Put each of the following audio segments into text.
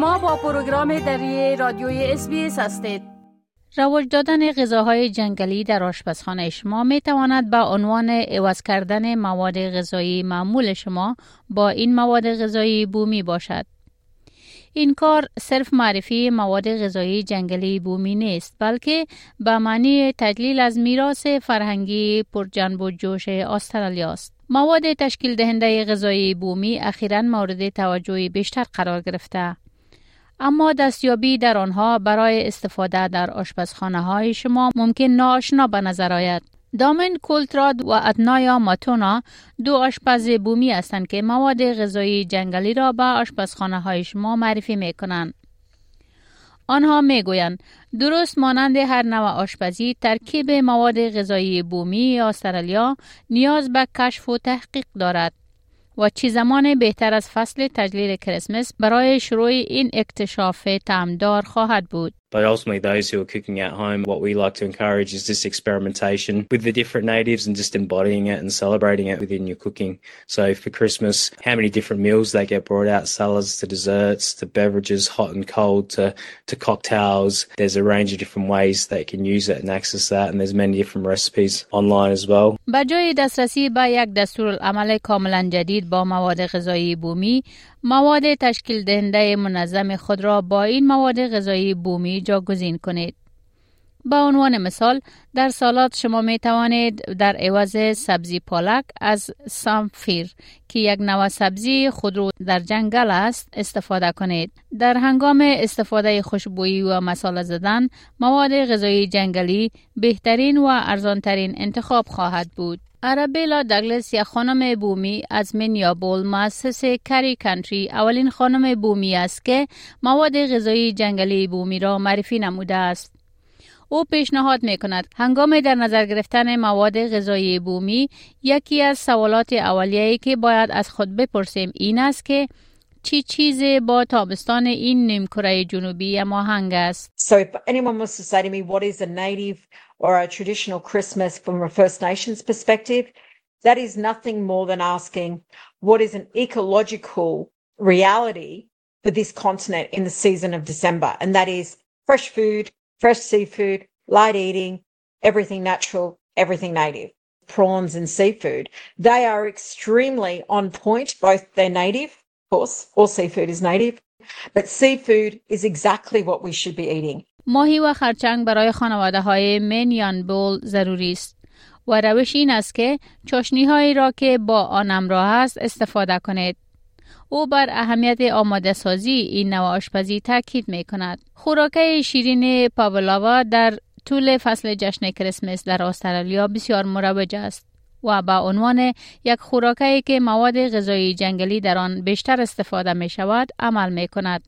شما با پروگرام دری رادیوی اس هستید رواج دادن غذاهای جنگلی در آشپزخانه شما می تواند به عنوان عوض کردن مواد غذایی معمول شما با این مواد غذایی بومی باشد. این کار صرف معرفی مواد غذایی جنگلی بومی نیست بلکه به معنی تجلیل از میراث فرهنگی پرجنب و جوش استرالیا است. مواد تشکیل دهنده غذایی بومی اخیرا مورد توجه بیشتر قرار گرفته. اما دستیابی در آنها برای استفاده در آشپزخانه های شما ممکن ناآشنا به نظر آید. دامن کولتراد و ادنایا ماتونا دو آشپز بومی هستند که مواد غذایی جنگلی را به آشپزخانه های شما معرفی می کنند. آنها می گویند درست مانند هر نوع آشپزی ترکیب مواد غذایی بومی استرالیا نیاز به کشف و تحقیق دارد. و چی زمان بهتر از فصل تجلیل کریسمس برای شروع این اکتشاف تعمدار خواهد بود. But ultimately, those who are cooking at home, what we like to encourage is this experimentation with the different natives and just embodying it and celebrating it within your cooking. So for Christmas, how many different meals they get brought out, salads to desserts to beverages, hot and cold to, to cocktails. There's a range of different ways they can use it and access that. And there's many different recipes online as well. با جای دسترسی به یک دستورالعمل کاملا جدید با مواد غذایی بومی مواد تشکیل دهنده منظم خود را با این مواد غذایی بومی جاگزین کنید. با عنوان مثال در سالات شما می توانید در عوض سبزی پالک از سامفیر که یک نوع سبزی خودرو در جنگل است استفاده کنید. در هنگام استفاده خوشبویی و مساله زدن مواد غذایی جنگلی بهترین و ارزانترین انتخاب خواهد بود. ارابیلا دگلس یک خانم بومی از منیابول مؤسس کری کانتری اولین خانم بومی است که مواد غذایی جنگلی بومی را معرفی نموده است. او پیشنهاد می کند هنگام در نظر گرفتن مواد غذایی بومی یکی از سوالات اولیه‌ای که باید از خود بپرسیم این است که چی چیزی با تابستان این نیمکره جنوبی ماهنگ است. So if anyone wants to say to me what is a native or a traditional Christmas from a First Nations perspective, that is nothing more than asking what is an ecological reality for this continent in the season of December. And that is fresh food, fresh seafood, light eating, everything natural, everything native. Prawns and seafood, they are extremely on point, both they're native course, all seafood is native, but seafood is exactly what we should be eating. ماهی و خرچنگ برای خانواده های منیان بول ضروری است و روش این است که چاشنی هایی را که با آن همراه است استفاده کنید. او بر اهمیت آماده سازی این نوع آشپزی تاکید می کند. خوراکه شیرین پاولاوا در طول فصل جشن کریسمس در استرالیا بسیار مروج است. و به عنوان یک خوراکی که مواد غذایی جنگلی در آن بیشتر استفاده می شود عمل می کند.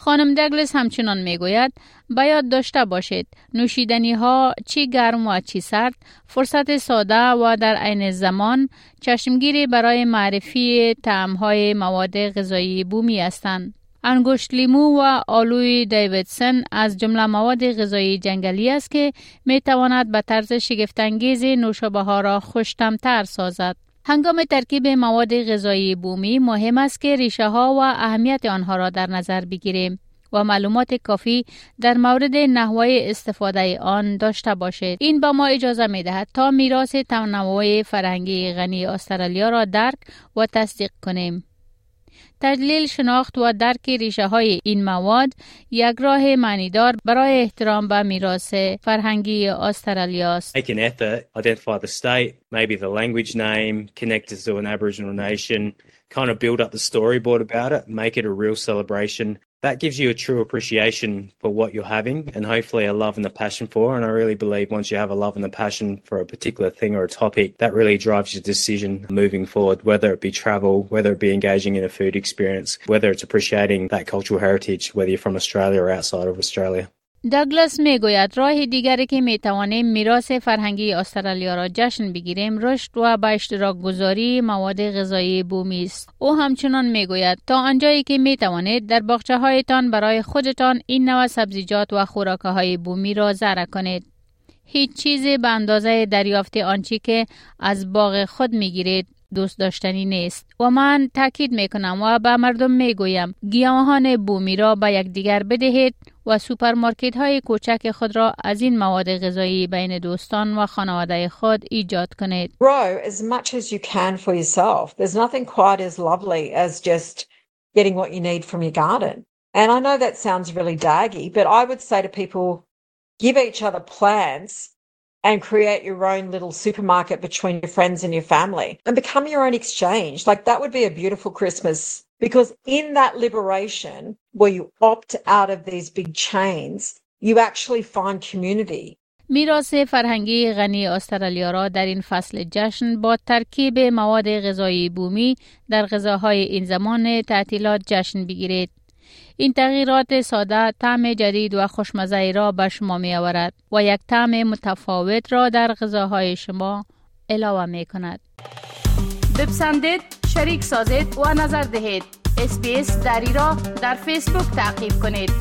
خانم دگلس همچنان می گوید باید داشته باشید نوشیدنی ها چی گرم و چی سرد فرصت ساده و در عین زمان چشمگیری برای معرفی تعم های مواد غذایی بومی هستند. انگشت لیمو و آلوی دیویدسن از جمله مواد غذایی جنگلی است که می تواند به طرز شگفتانگیز نوشابه ها را خوشتمتر سازد. هنگام ترکیب مواد غذایی بومی مهم است که ریشه ها و اهمیت آنها را در نظر بگیریم و معلومات کافی در مورد نحوه استفاده آن داشته باشید. این با ما اجازه می دهد تا میراث تنوع فرهنگی غنی استرالیا را درک و تصدیق کنیم. تجلیل شناخت و درک ریشه های این مواد یک راه معنیدار برای احترام به میراث فرهنگی استرالیا است. Make an effort, identify the state, maybe the language name, connect it to an Aboriginal nation, kind of build up the storyboard about it, make it a real celebration. that gives you a true appreciation for what you're having and hopefully a love and a passion for. And I really believe once you have a love and a passion for a particular thing or a topic, that really drives your decision moving forward, whether it be travel, whether it be engaging in a food experience, whether it's appreciating that cultural heritage, whether you're from Australia or outside of Australia. داگلاس می گوید راه دیگری که می توانیم میراث فرهنگی استرالیا را جشن بگیریم رشد و به اشتراک گذاری مواد غذایی بومی است. او همچنان می گوید تا آنجایی که می توانید در باغچه هایتان برای خودتان این نوع سبزیجات و خوراکه های بومی را زرع کنید. هیچ چیزی به اندازه دریافت آنچه که از باغ خود می گیرید دوست داشتنی نیست و من تاکید می کنم و به مردم می گویم گیاهان بومی را به یکدیگر بدهید و سوپرمارکت های کوچک خود را از این مواد غذایی بین دوستان و خانواده خود ایجاد کنید. Grow as much as you can for yourself. There's nothing quite as lovely as just getting what you need from your garden. And I know that sounds really daggy, but I would say to people, give each other plants and create your own little supermarket between your friends and your family and become your own exchange. Like that would be a beautiful Christmas because in that liberation where you opt out of these big chains, you actually find community. میراث فرهنگی غنی استرالیا را در این فصل جشن با ترکیب مواد غذایی بومی در غذاهای این زمان تعطیلات جشن بگیرید. این تغییرات ساده طعم جدید و خوشمزه را به شما می آورد و یک طعم متفاوت را در غذاهای شما علاوه می کند. بپسندید، شریک سازید و نظر دهید. اسپیس دری را در فیسبوک تعقیب کنید.